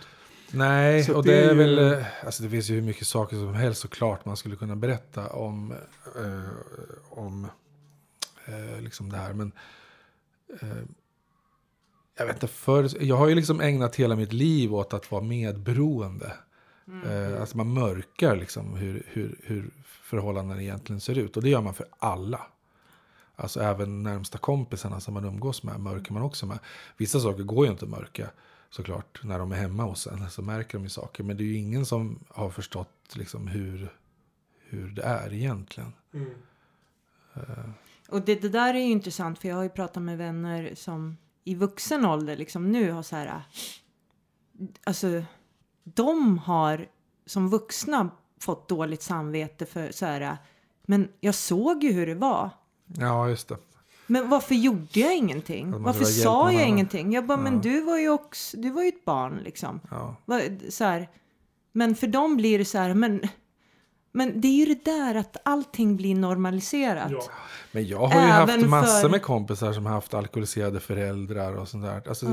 Nej, Så och det det är ju- väl... eh, Alltså det finns ju hur mycket saker som helst såklart man skulle kunna berätta om, eh, om eh, liksom det här. Men eh, jag vet inte, för, jag har ju liksom ägnat hela mitt liv åt att vara medberoende. Eh, alltså man mörkar liksom hur, hur, hur förhållanden egentligen ser ut. Och det gör man för alla. Alltså även närmsta kompisarna som man umgås med mörker man också med. Vissa saker går ju inte att mörka såklart när de är hemma hos en. Så märker de ju saker. Men det är ju ingen som har förstått liksom hur, hur det är egentligen. Och det, det där är ju intressant för jag har ju pratat med vänner som i vuxen ålder liksom nu har så här. Alltså, de har som vuxna fått dåligt samvete för så här. Men jag såg ju hur det var. Ja, just det. Men varför gjorde jag ingenting? Varför sa jag ingenting? Jag bara, men Ja. du var ju också, du var ju ett barn liksom. Ja. Så här. Men för dem blir det så här, men, men det är ju det där att allting blir normaliserat. Ja. Men jag har ju haft Även massor för- med kompisar som har haft alkoholiserade föräldrar och sånt där. Alltså,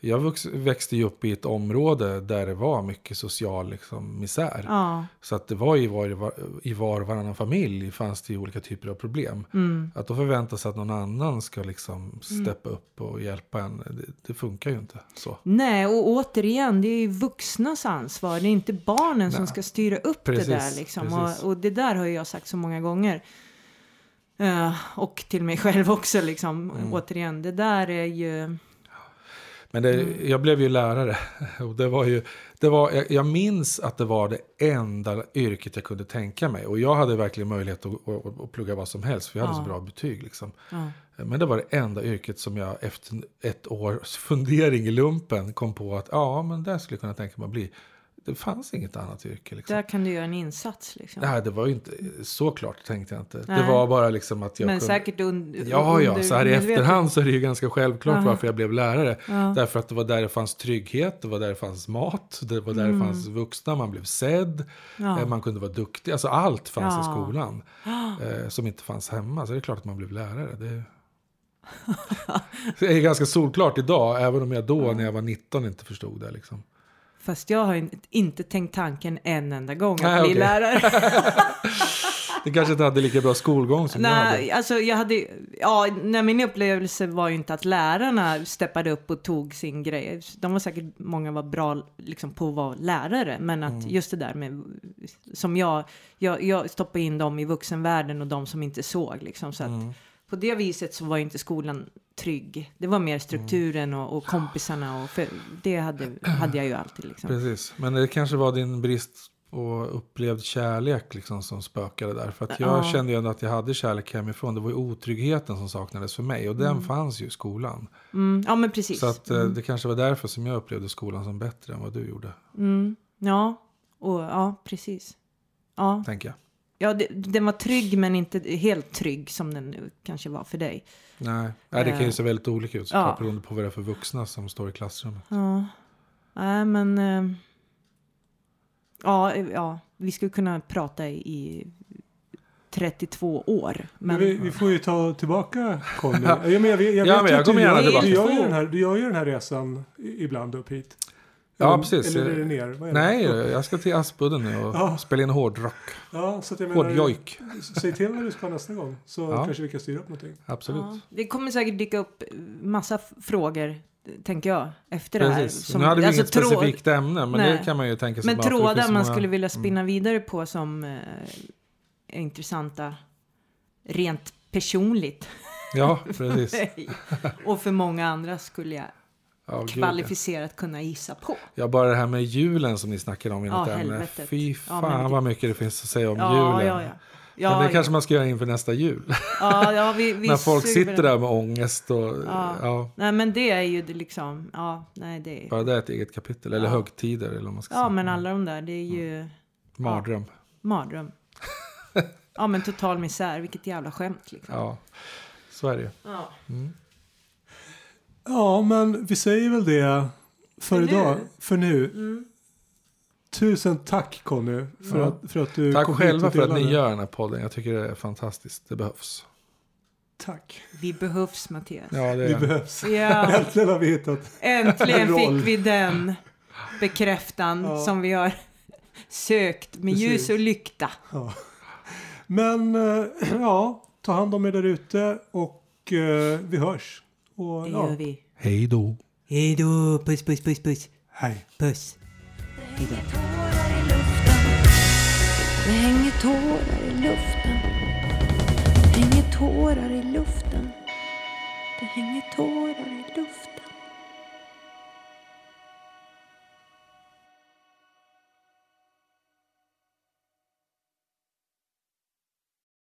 Jag vux, växte ju upp i ett område där det var mycket social liksom, misär. Ja. Så att det var i var, i var och varannan familj fanns det ju olika typer av problem. Mm. Att då förvänta sig att någon annan ska liksom steppa upp och hjälpa en, det, det funkar ju inte så. Nej, och återigen, det är ju vuxnas ansvar. Det är inte barnen som Nej. ska styra upp Precis, det där. Liksom. Precis. Och, och det där har jag sagt så många gånger. Eh, och till mig själv också. Liksom. Mm. Återigen, det där är ju... Men det, Mm. jag blev ju lärare. Och det var ju, det var, jag, jag minns att det var det enda yrket jag kunde tänka mig. Och jag hade verkligen möjlighet att, att, att plugga vad som helst. För jag hade Ja. så bra betyg. Liksom. Ja. Men det var det enda yrket som jag efter ett års fundering i lumpen kom på att ja, men det skulle jag kunna tänka mig att bli. Det fanns inget annat yrke. Liksom. Där kan du göra en insats. Liksom. Nej, det var ju inte så klart tänkte jag inte. Det Nej. var bara liksom att jag Men kunde... säkert un, Ja, ja, under- så här i efterhand så är det ju ganska självklart Aha. varför jag blev lärare. Ja. Därför att det var där det fanns trygghet, det var där det fanns mat, det var där det fanns vuxna, man blev sedd, Mm. Ja. eh, man kunde vara duktig. Alltså allt fanns i Ja. skolan eh, som inte fanns hemma. Så det är klart att man blev lärare. Det, det är ganska solklart idag, även om jag då när jag var 19 inte förstod det. Liksom. Fast jag har inte- tänkt tanken en enda gång att Nej, bli okej. lärare. Det kanske inte hade lika bra skolgång som jag hade. Nej, alltså jag hade, ja, nej, min upplevelse var ju inte att lärarna steppade upp och tog sin grej. De var säkert, många var bra liksom, på att vara lärare, men att Mm. just det där med, som jag, jag, jag stoppade in dem i vuxenvärlden och de som inte såg liksom. Så att Mm. På det viset så var inte skolan trygg. Det var mer strukturen och, och kompisarna och det hade, hade jag ju alltid liksom. Precis, men det kanske var din brist och upplevd kärlek liksom som spökade där. För att jag Ja. kände ju ändå att jag hade kärlek hemifrån. Det var ju otryggheten som saknades för mig. Och den fanns ju i skolan. Mm, ja, men precis. Så att eh, det kanske var därför som jag upplevde skolan som bättre än vad du gjorde. Mm, ja, och, ja, precis. Ja, Tänker jag. Ja det, den var trygg men inte helt trygg som den nu kanske var för dig. Nej, Nej det kan ju Eh, se väldigt olika ut. ja. Ja. Beroende på vad det är för vuxna som står i klassrummet. Ja, nej men... eh, ja, ja, vi skulle kunna prata i, i 32 år. Men vi, vi får ju ta tillbaka Conny. ja, men jag, jag, jag Ja, men jag kommer gärna gör, tillbaka. du, gör ju den här, du gör ju den här resan ibland upp hit. Ja, precis. Eller är det ner? Vad är det? Nej, jag ska till Aspudden nu och Ja. spela in hårdrock. Ja, så att jag menar, Hårdjojk. Säg till när du ska nästa gång. Så Ja. kanske vi kan styra upp någonting. Absolut. ja, det kommer säkert dyka upp massa frågor, tänker jag, efter det här. Precis. Som- nu hade vi alltså inget tråd- specifikt ämne, men Nej. det kan man ju tänka sig. Men det trådar så man många- skulle vilja spinna Mm. vidare på som eh, är intressanta rent personligt. Ja, precis. och för många andra skulle jag Ja, gud, ja. kvalificerat kunna gissa på. Ja, bara det här med julen som ni snackade om i Ja, något ämne. helvetet. Fy Ja, fan men det- vad mycket det finns att säga om Ja, julen. ja, ja. Ja, men det ja. kanske man ska göra inför nästa jul. ja, ja, vi, vi När folk suger sitter där med ångest och Ja. ja. Nej, men det är ju liksom, ja, nej det är... bara det är ett eget kapitel. Eller Ja. högtider eller man ska Ja, säga. men alla de där, det är ju Mardröm. mardröm. Ja, men total misär, vilket jävla skämt liksom. Ja, så är det ju. Ja. Ja, men vi säger väl det för, För nu. idag. För nu. Mm. Tusen tack Conny för, Ja. att, för att du Tack kom själva hit för att ni gör den här podden. Jag tycker det är fantastiskt. Det behövs. Tack. Vi behövs, Mattias. Ja, det Vi behövs. Ja, Äntligen har vi hittat. äntligen Roll. fick vi den bekräftan Ja. som vi har sökt med ljus Precis. och lykta. Ja. Men eh, ja, ta hand om er där ute och eh, vi hörs. Och, Det ja, gör vi. Hej då. Hej då, puss, puss, puss, puss. Hej. Puss. Det hänger tårar i luften. Det hänger tårar i luften. Det hänger tårar i luften. Det hänger tårar i luften.